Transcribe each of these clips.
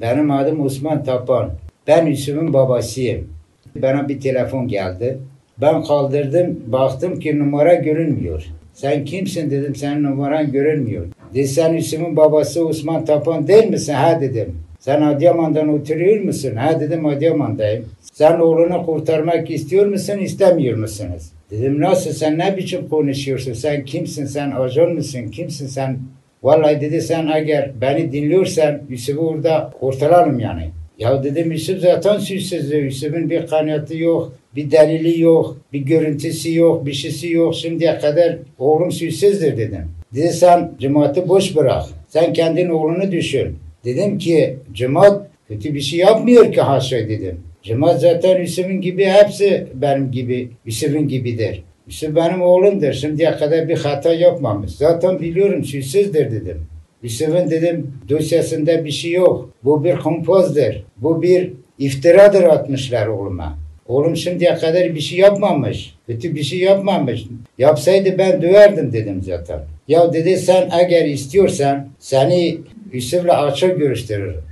Benim adım Osman Tapan. Ben Yusuf'un babasıyım. Bana bir telefon geldi. Ben kaldırdım, baktım ki numara görünmüyor. Sen kimsin dedim, senin numaran görünmüyor. Dedi sen Yusuf'un babası Osman Tapan değil misin? Ha dedim. Sen Adıyaman'dan oturuyor musun? Ha dedim Adıyaman'dayım. Sen oğlunu kurtarmak istiyor musun, istemiyor musunuz? Dedim nasıl, sen ne biçim konuşuyorsun? Sen kimsin, sen ajan mısın, kimsin sen? Vallahi dedi sen eğer beni dinliyorsan Yusuf'u orada kurtaralım yani. Ya dedim Yusuf zaten suçsuzdu. Yusuf'un bir kanıtı yok, bir delili yok, bir görüntüsü yok, bir şeysi yok. Şimdiye kadar oğlum suçsuzdur dedim. Dedi sen cemaati boş bırak. Sen kendin oğlunu düşün. Dedim ki cemaat kötü bir şey yapmıyor ki haşa dedim. Cemaat zaten Yusuf'un gibi hepsi benim gibi, Yusuf'un gibidir. Yusuf benim oğlumdur. Şimdiye kadar bir hata yapmamış. Zaten biliyorum suçsuzdur dedim. Yusuf'un dedim dosyasında bir şey yok. Bu bir kompozdur. Bu bir iftiradır atmışlar oğluma. Oğlum şimdiye kadar bir şey yapmamış. Kötü bir şey yapmamış. Yapsaydı ben döverdim dedim zaten. Ya dedi sen eğer istiyorsan seni Yusuf'la açık görüştürürüm.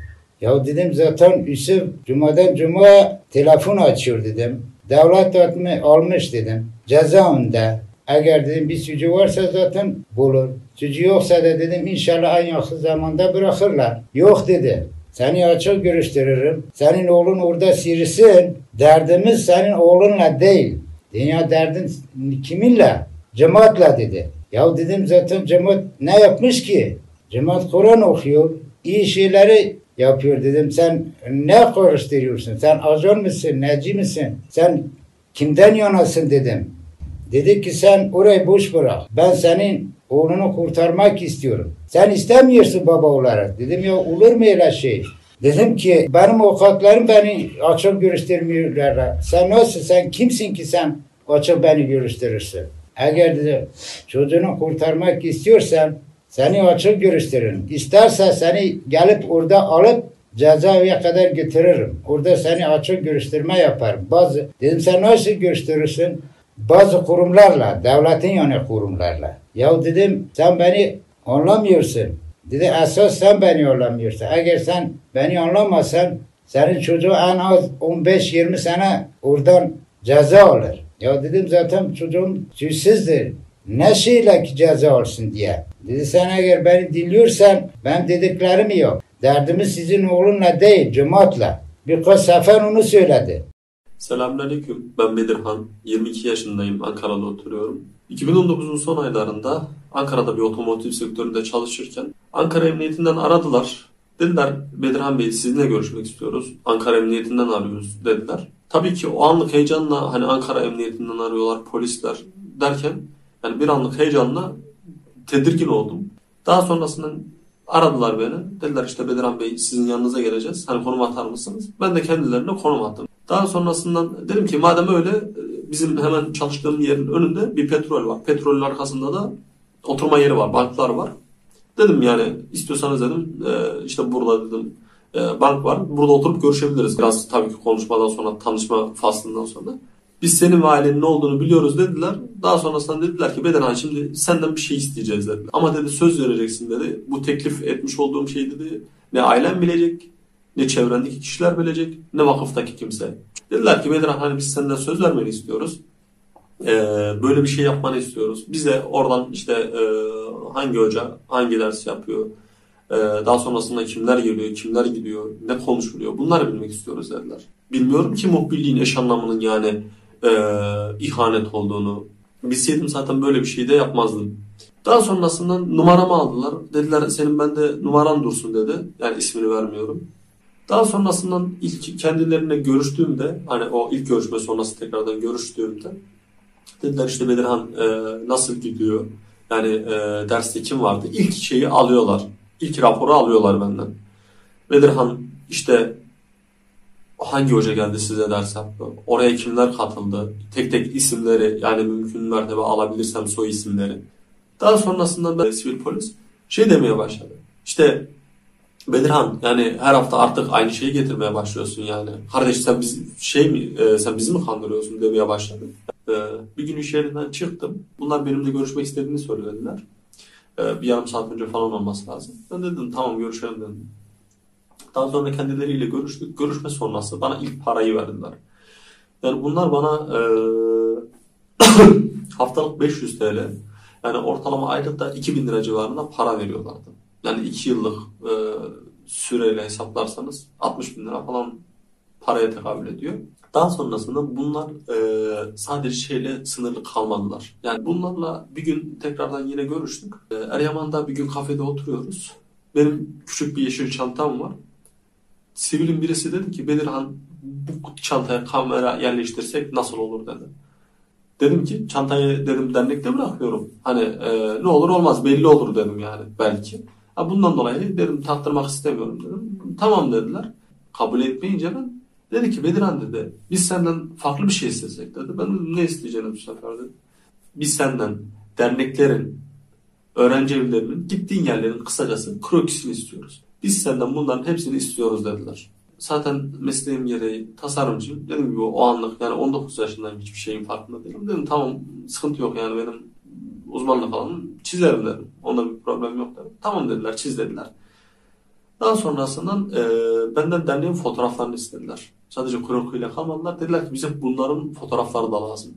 Ya dedim zaten Yusuf cumadan cuma telefon açıyor dedim. Devlet atma, almış dedim. Cezaevinde. Eğer dedim bir suçu varsa zaten bulur. Suçu yoksa da dedim inşallah en yakın zamanda bırakırlar. Yok dedi. Seni açık görüştürürüm. Senin oğlun orada sirisin. Derdimiz senin oğlunla değil. Dünya derdin kiminle? Cemaatle dedi. Ya dedim zaten cemaat ne yapmış ki? Cemaat Kur'an okuyor. iyi şeyleri yapıyor dedim. Sen ne karıştırıyorsun? Sen ajan mısın? Neci misin? Sen kimden yanasın dedim. Dedi ki sen orayı boş bırak. Ben senin oğlunu kurtarmak istiyorum. Sen istemiyorsun baba olarak. Dedim ya olur mu öyle şey? Dedim ki benim avukatlarım beni açık görüştürmüyorlar. Sen nasıl sen kimsin ki sen açık beni görüştürürsün? Eğer dedi, çocuğunu kurtarmak istiyorsan seni açık görüştürürüm. İsterse seni gelip orada alıp cezaevine kadar getiririm. Orada seni açık görüştürme yaparım. Bazı dedim sen nasıl görüştürürsün? Bazı kurumlarla, devletin yani kurumlarla. Ya dedim sen beni anlamıyorsun. Dedi esas sen beni anlamıyorsun. Eğer sen beni anlamazsan senin çocuğu en az 15-20 sene oradan ceza alır. Ya dedim zaten çocuğum suçsuzdur. Ne şeyle ki ceza alsın diye. Dedi sen eğer beni dinliyorsan ben dediklerimi yap. Derdimiz sizin oğlunla değil cemaatle. Birkaç sefer onu söyledi. Selamünaleyküm. Ben Bedirhan. 22 yaşındayım. Ankara'da oturuyorum. 2019'un son aylarında Ankara'da bir otomotiv sektöründe çalışırken Ankara Emniyetinden aradılar. Dediler Bedirhan Bey sizinle görüşmek istiyoruz. Ankara Emniyetinden arıyoruz dediler. Tabii ki o anlık heyecanla hani Ankara Emniyetinden arıyorlar polisler derken yani bir anlık heyecanla tedirgin oldum. Daha sonrasında aradılar beni. Dediler işte Bedirhan Bey sizin yanınıza geleceğiz. Hani konum atar mısınız? Ben de kendilerine konum attım. Daha sonrasından dedim ki madem öyle bizim hemen çalıştığım yerin önünde bir petrol var. Petrolün arkasında da oturma yeri var, banklar var. Dedim yani istiyorsanız dedim e, işte burada dedim e, bank var. Burada oturup görüşebiliriz. Biraz tabii ki konuşmadan sonra, tanışma faslından sonra. Biz senin ve ailenin ne olduğunu biliyoruz dediler. Daha sonrasında dediler ki Bedenhan şimdi senden bir şey isteyeceğiz dediler. Ama dedi söz vereceksin dedi. Bu teklif etmiş olduğum şey dedi. Ne ailen bilecek, ne çevrendeki kişiler bilecek, ne vakıftaki kimse. Dediler ki Bedirhan hani biz senden söz vermeni istiyoruz. Ee, böyle bir şey yapmanı istiyoruz. Bize oradan işte e, hangi hoca hangi ders yapıyor, e, daha sonrasında kimler geliyor, kimler gidiyor, ne konuşuluyor bunları bilmek istiyoruz dediler. Bilmiyorum ki muhbirliğin eş anlamının yani e, ihanet olduğunu. Bilseydim zaten böyle bir şey de yapmazdım. Daha sonrasında numaramı aldılar. Dediler senin bende numaran dursun dedi. Yani ismini vermiyorum. Daha sonrasından ilk kendilerine görüştüğümde hani o ilk görüşme sonrası tekrardan görüştüğümde dediler işte Bedirhan e, nasıl gidiyor? Yani e, derste kim vardı? İlk şeyi alıyorlar. İlk raporu alıyorlar benden. Bedirhan işte hangi hoca geldi size ders yaptı? Oraya kimler katıldı? Tek tek isimleri yani mümkün mertebe alabilirsem soy isimleri. Daha sonrasında ben sivil polis şey demeye başladı. İşte Bedirhan yani her hafta artık aynı şeyi getirmeye başlıyorsun yani. Kardeş sen biz şey mi e, sen bizi mi kandırıyorsun demeye başladı. E, bir gün iş yerinden çıktım. Bunlar benimle görüşmek istediğini söylediler. E, bir yarım saat önce falan olması lazım. Ben dedim tamam görüşelim dedim. Daha sonra kendileriyle görüştük. Görüşme sonrası bana ilk parayı verdiler. Yani bunlar bana eee, haftalık 500 TL yani ortalama aylıkta 2000 lira civarında para veriyorlardı. Yani 2 yıllık eee, süreyle hesaplarsanız 60 bin lira falan paraya tekabül ediyor. Daha sonrasında bunlar eee, sadece şeyle sınırlı kalmadılar. Yani bunlarla bir gün tekrardan yine görüştük. Eee, Eryaman'da bir gün kafede oturuyoruz. Benim küçük bir yeşil çantam var. Sivilin birisi dedi ki Bedirhan bu çantaya kamera yerleştirsek nasıl olur dedi. Dedim ki çantayı dedim dernekte bırakıyorum. Hani e, ne olur olmaz belli olur dedim yani belki. Ha, bundan dolayı dedim taktırmak istemiyorum dedim. Tamam dediler. Kabul etmeyince ben dedi ki Bedirhan dedi biz senden farklı bir şey istesek dedi. Ben dedim ne isteyeceğini bu sefer dedi. Biz senden derneklerin, öğrenci evlerinin gittiğin yerlerin kısacası krokisini istiyoruz. Biz senden bunların hepsini istiyoruz dediler. Zaten mesleğim gereği tasarımcıyım. Dediğim gibi o anlık yani 19 yaşındayım hiçbir şeyin farkında değilim. Dedim tamam sıkıntı yok yani benim uzmanlık alanım çizerim dedim. Onda bir problem yok dedim. Tamam dediler çiz dediler. Daha sonrasından e, benden derneğin fotoğraflarını istediler. Sadece krokuyla kalmadılar. Dediler ki bize bunların fotoğrafları da lazım.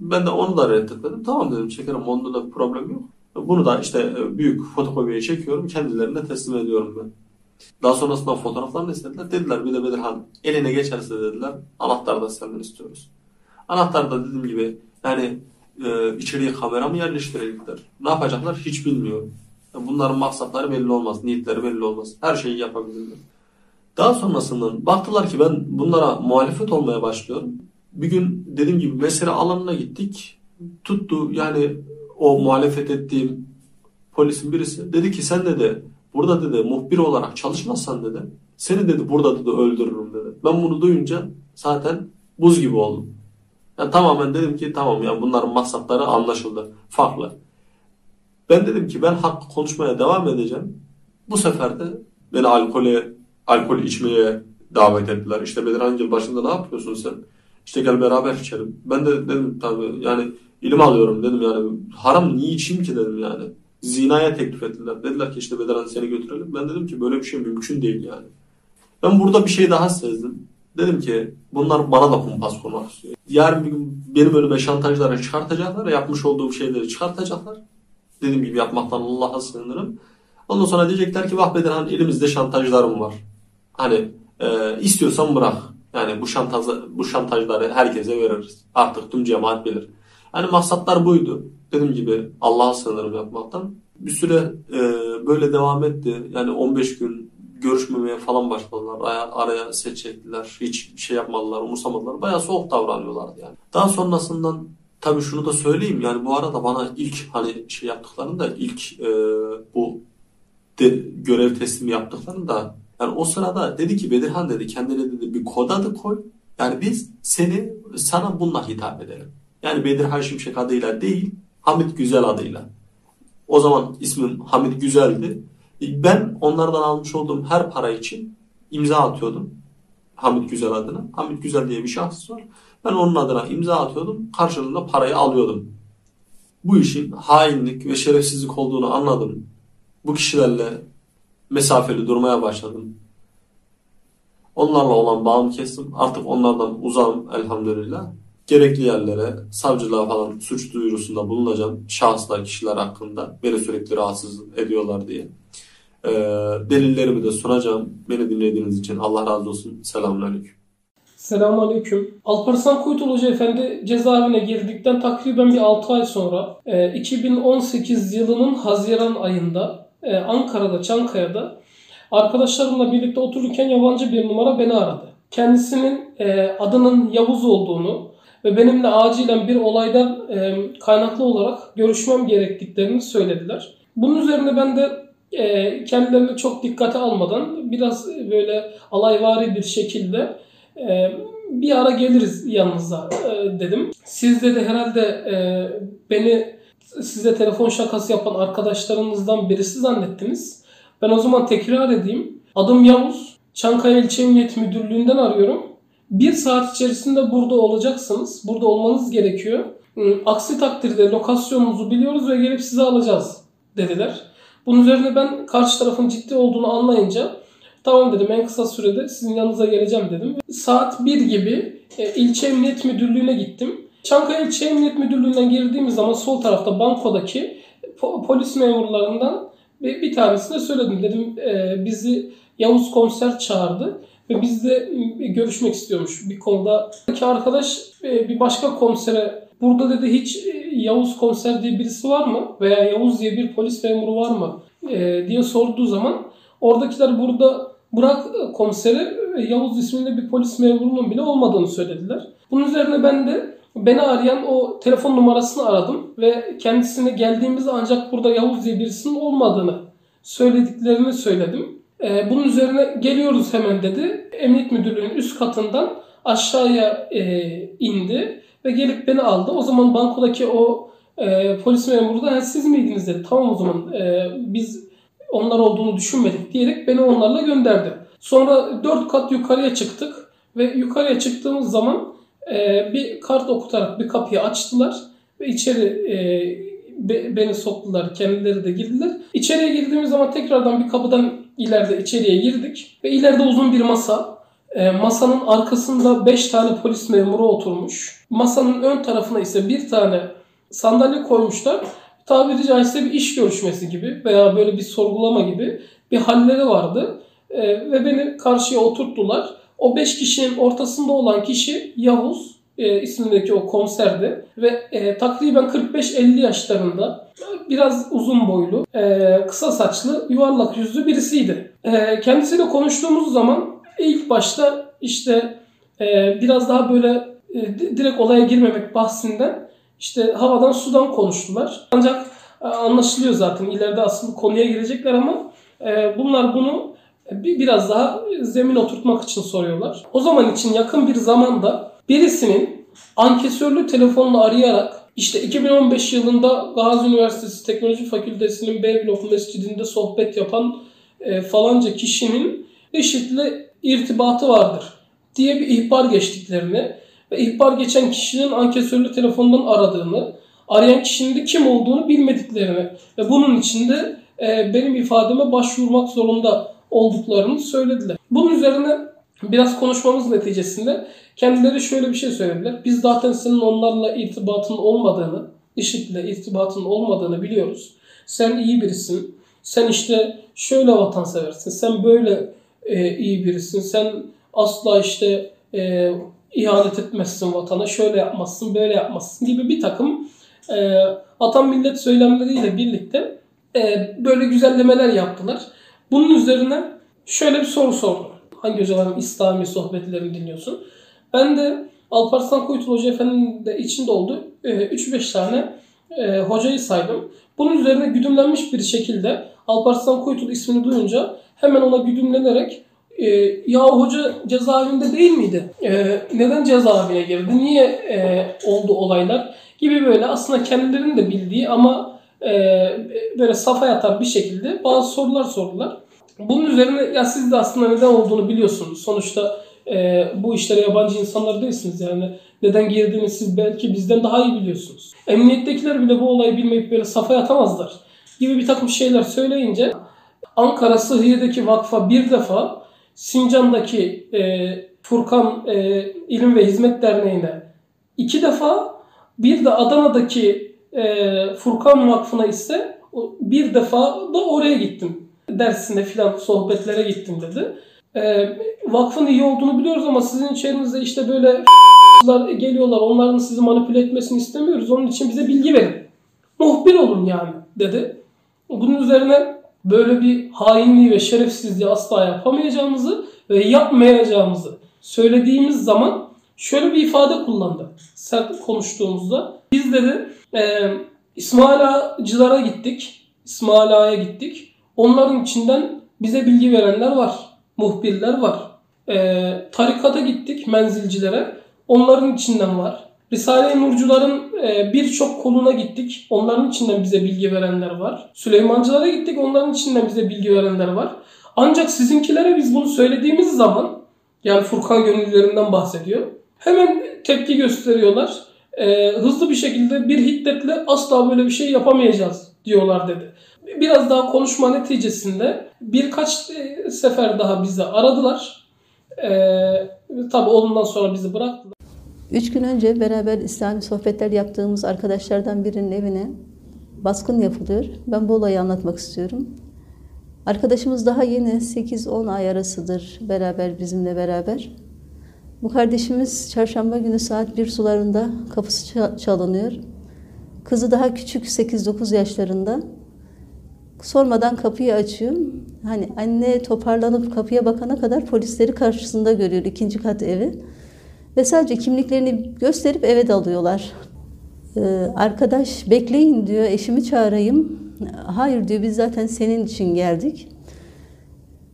Ben de onu da reddetmedim. Tamam dedim çekerim onda da bir problem yok. Bunu da işte e, büyük fotokopiye çekiyorum. Kendilerine teslim ediyorum ben. Daha sonrasında fotoğraflarını istediler. Dediler bir de Bedirhan eline geçerse dediler anahtarı da senden istiyoruz. Anahtar da dediğim gibi yani e, içeriye kamera mı yerleştirecekler? Ne yapacaklar hiç bilmiyorum. Yani bunların maksatları belli olmaz. Niyetleri belli olmaz. Her şeyi yapabilirler. Daha sonrasından baktılar ki ben bunlara muhalefet olmaya başlıyorum. Bir gün dediğim gibi mesele alanına gittik. Tuttu yani o muhalefet ettiğim polisin birisi dedi ki sen dedi burada dedi muhbir olarak çalışmazsan dedi seni dedi burada dedi öldürürüm dedi. Ben bunu duyunca zaten buz gibi oldum. Yani tamamen dedim ki tamam ya bunların maksatları anlaşıldı. Farklı. Ben dedim ki ben hakkı konuşmaya devam edeceğim. Bu sefer de beni alkole, alkol içmeye davet ettiler. İşte Bedirhan başında ne yapıyorsun sen? İşte gel beraber içelim. Ben de dedim tabii yani ilim alıyorum dedim yani haram içeyim ki dedim yani. Zinaya teklif ettiler. Dediler ki işte Bedirhan seni götürelim. Ben dedim ki böyle bir şey mümkün değil yani. Ben burada bir şey daha sezdim. Dedim ki bunlar bana da kumpas kurmak istiyor. Yarın bir gün benim önüme şantajları çıkartacaklar. Yapmış olduğum şeyleri çıkartacaklar. Dediğim gibi yapmaktan Allah'a sığınırım. Ondan sonra diyecekler ki vah Bedirhan elimizde şantajlarım var. Hani e, istiyorsan bırak. Yani bu şantaj bu şantajları herkese veririz. Artık tüm cemaat bilir. Yani maksatlar buydu. Dediğim gibi Allah'a sığınırım yapmaktan. Bir süre e, böyle devam etti. Yani 15 gün görüşmemeye falan başladılar. Araya, araya set çektiler. Hiç şey yapmadılar, umursamadılar. Bayağı soğuk davranıyorlardı yani. Daha sonrasından tabii şunu da söyleyeyim. Yani bu arada bana ilk hani şey yaptıklarında ilk e, bu de, görev teslimi yaptıklarında yani o sırada dedi ki Bedirhan dedi kendine dedi bir kod adı koy. Yani biz seni sana bununla hitap edelim. Yani Bedirhan Şimşek adıyla değil Hamit Güzel adıyla. O zaman ismim Hamit Güzel'di. Ben onlardan almış olduğum her para için imza atıyordum. Hamit Güzel adına. Hamit Güzel diye bir şahıs var. Ben onun adına imza atıyordum. Karşılığında parayı alıyordum. Bu işin hainlik ve şerefsizlik olduğunu anladım. Bu kişilerle mesafeli durmaya başladım. Onlarla olan bağımı kestim. Artık onlardan uzağım elhamdülillah. Gerekli yerlere, savcılığa falan suç duyurusunda bulunacağım. Şahıslar, kişiler hakkında beni sürekli rahatsız ediyorlar diye. Ee, delillerimi de sunacağım. Beni dinlediğiniz için Allah razı olsun. Selamünaleyküm. Selamünaleyküm. Alparslan Kuytul Hoca Efendi cezaevine girdikten takriben bir 6 ay sonra e, 2018 yılının Haziran ayında e, Ankara'da, Çankaya'da arkadaşlarımla birlikte otururken yabancı bir numara beni aradı. Kendisinin e, adının Yavuz olduğunu ve benimle acilen bir olaydan e, kaynaklı olarak görüşmem gerektiklerini söylediler. Bunun üzerine ben de e, kendilerini çok dikkate almadan biraz böyle alayvari bir şekilde e, bir ara geliriz yanınıza e, dedim. Siz de herhalde e, beni size telefon şakası yapan arkadaşlarınızdan birisi zannettiniz. Ben o zaman tekrar edeyim. Adım Yavuz. Çankaya İlçe Emniyet Müdürlüğü'nden arıyorum. Bir saat içerisinde burada olacaksınız. Burada olmanız gerekiyor. Aksi takdirde lokasyonunuzu biliyoruz ve gelip sizi alacağız dediler. Bunun üzerine ben karşı tarafın ciddi olduğunu anlayınca Tamam dedim en kısa sürede sizin yanınıza geleceğim dedim. Saat 1 gibi e, ilçe emniyet müdürlüğüne gittim. Çankaya İlçe Emniyet Müdürlüğü'nden girdiğimiz zaman sol tarafta bankodaki po- polis memurlarından bir, bir tanesine söyledim. Dedim e, bizi Yavuz komiser çağırdı ve bizle görüşmek istiyormuş bir konuda. Ki arkadaş e, bir başka komisere burada dedi hiç e, Yavuz komiser diye birisi var mı veya Yavuz diye bir polis memuru var mı e, diye sorduğu zaman oradakiler burada bırak komiseri Yavuz isminde bir polis memurunun bile olmadığını söylediler. Bunun üzerine ben de beni arayan o telefon numarasını aradım ve kendisine geldiğimizde ancak burada Yavuz diye birisinin olmadığını söylediklerini söyledim. Ee, bunun üzerine geliyoruz hemen dedi. Emniyet müdürlüğünün üst katından aşağıya e, indi ve gelip beni aldı. O zaman bankodaki o e, polis memuru da "Ha, siz miydiniz dedi. Tamam o zaman e, biz onlar olduğunu düşünmedik diyerek beni onlarla gönderdi. Sonra dört kat yukarıya çıktık ve yukarıya çıktığımız zaman e, bir kart okutarak bir kapıyı açtılar ve içeri e, be- beni soktular. Kendileri de girdiler. İçeriye girdiğimiz zaman tekrardan bir kapıdan ileride içeriye girdik ve ileride uzun bir masa. E, masanın arkasında 5 tane polis memuru oturmuş. Masanın ön tarafına ise bir tane sandalye koymuşlar. Tabiri caizse bir iş görüşmesi gibi veya böyle bir sorgulama gibi bir halleri vardı. E, ve beni karşıya oturttular. O 5 kişinin ortasında olan kişi Yavuz e, ismindeki o komiserdi ve e, takriben 45-50 yaşlarında biraz uzun boylu, e, kısa saçlı, yuvarlak yüzlü birisiydi. E, kendisiyle konuştuğumuz zaman ilk başta işte e, biraz daha böyle e, di- direkt olaya girmemek bahsinden işte havadan sudan konuştular. Ancak e, anlaşılıyor zaten ileride aslında konuya girecekler ama e, bunlar bunu bir biraz daha zemin oturtmak için soruyorlar. O zaman için yakın bir zamanda birisinin ankesörlü telefonla arayarak işte 2015 yılında Gazi Üniversitesi Teknoloji Fakültesi'nin B blok mescidinde sohbet yapan e, falanca kişinin IŞİD'le irtibatı vardır diye bir ihbar geçtiklerini ve ihbar geçen kişinin ankesörlü telefondan aradığını, arayan kişinin de kim olduğunu bilmediklerini ve bunun için de e, benim ifademe başvurmak zorunda olduklarını söylediler. Bunun üzerine biraz konuşmamız neticesinde kendileri şöyle bir şey söylediler. Biz zaten senin onlarla irtibatın olmadığını, IŞİD'le irtibatın olmadığını biliyoruz. Sen iyi birisin. Sen işte şöyle vatanseversin. Sen böyle e, iyi birisin. Sen asla işte e, ihanet etmezsin vatana. Şöyle yapmazsın, böyle yapmazsın gibi bir takım e, atan millet söylemleriyle birlikte e, böyle güzellemeler yaptılar. Bunun üzerine şöyle bir soru sordum. Hangi hocaların İslami sohbetlerini dinliyorsun? Ben de Alparslan Kuytul Hoca Efendi'nin de içinde olduğu e, 3-5 tane e, hocayı saydım. Bunun üzerine güdümlenmiş bir şekilde Alparslan Kuytul ismini duyunca hemen ona güdümlenerek e, ya hoca cezaevinde değil miydi? E, neden cezaevine girdi? Niye oldu olaylar? Gibi böyle aslında kendilerinin de bildiği ama böyle safa yatan bir şekilde bazı sorular sordular. Bunun üzerine ya siz de aslında neden olduğunu biliyorsunuz. Sonuçta e, bu işlere yabancı insanlar değilsiniz yani. Neden girdiğini siz belki bizden daha iyi biliyorsunuz. Emniyettekiler bile bu olayı bilmeyip böyle safa yatamazlar gibi bir takım şeyler söyleyince Ankara Sıhhiye'deki vakfa bir defa Sincan'daki e, Furkan e, İlim ve Hizmet Derneği'ne iki defa bir de Adana'daki e, Furkan Vakfı'na ise bir defa da oraya gittim. Dersine filan sohbetlere gittim dedi. E, vakfın iyi olduğunu biliyoruz ama sizin içerinizde işte böyle geliyorlar onların sizi manipüle etmesini istemiyoruz. Onun için bize bilgi verin. Muhbir olun yani dedi. Bunun üzerine böyle bir hainliği ve şerefsizliği asla yapamayacağımızı ve yapmayacağımızı söylediğimiz zaman şöyle bir ifade kullandı. Sert konuştuğumuzda. Biz dedi e, İsmail Ağacılara gittik. İsmail Ağa'ya gittik. Onların içinden bize bilgi verenler var. Muhbirler var. E, tarikata gittik menzilcilere. Onların içinden var. Risale-i Nurcuların e, birçok koluna gittik. Onların içinden bize bilgi verenler var. Süleymancılara gittik. Onların içinden bize bilgi verenler var. Ancak sizinkilere biz bunu söylediğimiz zaman yani Furkan gönüllülerinden bahsediyor. Hemen tepki gösteriyorlar. E, hızlı bir şekilde bir hiddetle asla böyle bir şey yapamayacağız diyorlar dedi. Biraz daha konuşma neticesinde birkaç e, sefer daha bizi aradılar. E, tabii ondan sonra bizi bıraktılar. Üç gün önce beraber İslami sohbetler yaptığımız arkadaşlardan birinin evine baskın yapılıyor. Ben bu olayı anlatmak istiyorum. Arkadaşımız daha yeni 8-10 ay arasıdır beraber bizimle beraber. Bu kardeşimiz çarşamba günü saat 1 sularında kapısı çalınıyor. Kızı daha küçük 8-9 yaşlarında. Sormadan kapıyı açıyor. Hani anne toparlanıp kapıya bakana kadar polisleri karşısında görüyor ikinci kat evi. Ve sadece kimliklerini gösterip eve dalıyorlar. Ee, arkadaş bekleyin diyor eşimi çağırayım. Hayır diyor biz zaten senin için geldik.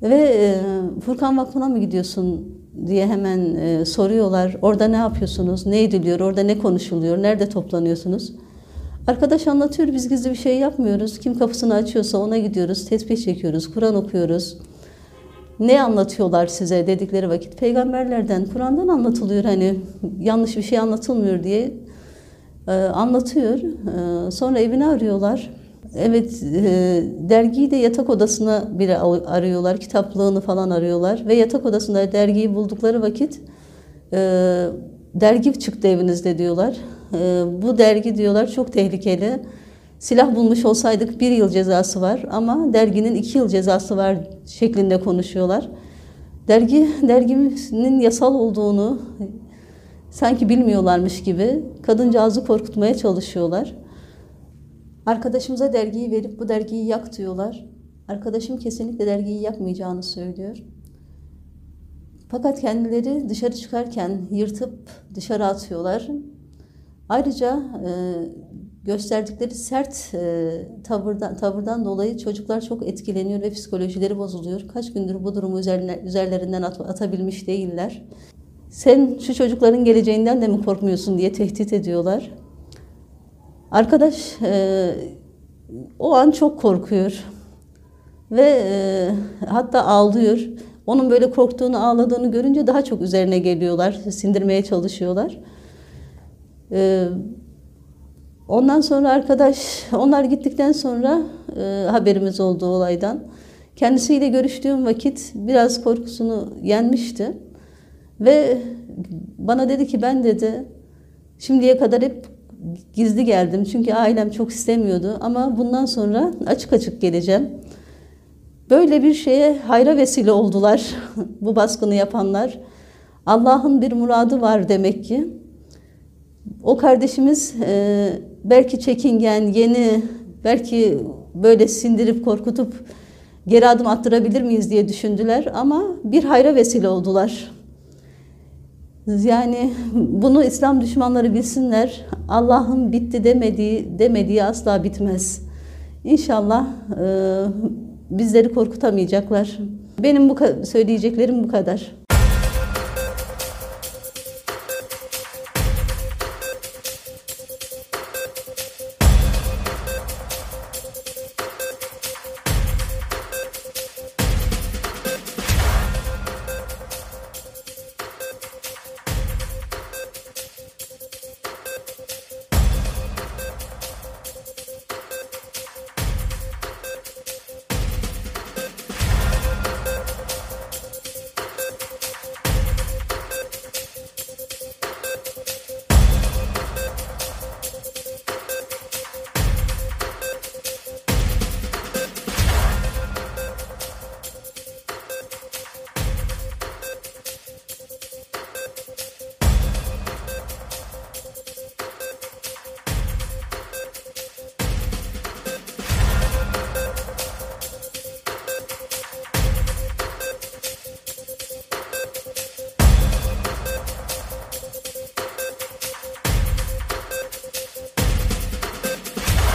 Ve e, Furkan Vakfı'na mı gidiyorsun diye hemen e, soruyorlar. Orada ne yapıyorsunuz? Ne ediliyor? Orada ne konuşuluyor? Nerede toplanıyorsunuz? Arkadaş anlatıyor biz gizli bir şey yapmıyoruz. Kim kapısını açıyorsa ona gidiyoruz. Tesbih çekiyoruz. Kur'an okuyoruz. Ne anlatıyorlar size dedikleri vakit peygamberlerden, Kur'an'dan anlatılıyor hani yanlış bir şey anlatılmıyor diye e, anlatıyor. E, sonra evini arıyorlar. Evet, e, dergiyi de yatak odasına bile arıyorlar, kitaplığını falan arıyorlar ve yatak odasında dergiyi buldukları vakit e, dergi çıktı evinizde diyorlar. E, bu dergi diyorlar çok tehlikeli. Silah bulmuş olsaydık bir yıl cezası var ama derginin iki yıl cezası var şeklinde konuşuyorlar. Dergi derginin yasal olduğunu sanki bilmiyorlarmış gibi kadıncağızı korkutmaya çalışıyorlar. Arkadaşımıza dergiyi verip bu dergiyi yak diyorlar. Arkadaşım kesinlikle dergiyi yakmayacağını söylüyor. Fakat kendileri dışarı çıkarken yırtıp dışarı atıyorlar. Ayrıca e, gösterdikleri sert e, tavırdan, tavırdan dolayı çocuklar çok etkileniyor ve psikolojileri bozuluyor. Kaç gündür bu durumu üzerine, üzerlerinden at, atabilmiş değiller. Sen şu çocukların geleceğinden de mi korkmuyorsun diye tehdit ediyorlar. Arkadaş e, o an çok korkuyor ve e, hatta ağlıyor. Onun böyle korktuğunu, ağladığını görünce daha çok üzerine geliyorlar, sindirmeye çalışıyorlar. E, ondan sonra arkadaş, onlar gittikten sonra e, haberimiz oldu olaydan. Kendisiyle görüştüğüm vakit biraz korkusunu yenmişti. Ve bana dedi ki ben dedi şimdiye kadar hep gizli geldim. Çünkü ailem çok istemiyordu ama bundan sonra açık açık geleceğim. Böyle bir şeye hayra vesile oldular bu baskını yapanlar. Allah'ın bir muradı var demek ki. O kardeşimiz e, belki çekingen, yeni, belki böyle sindirip korkutup geri adım attırabilir miyiz diye düşündüler ama bir hayra vesile oldular. Yani bunu İslam düşmanları bilsinler. Allah'ın bitti demediği demediği asla bitmez. İnşallah e, bizleri korkutamayacaklar. Benim bu söyleyeceklerim bu kadar.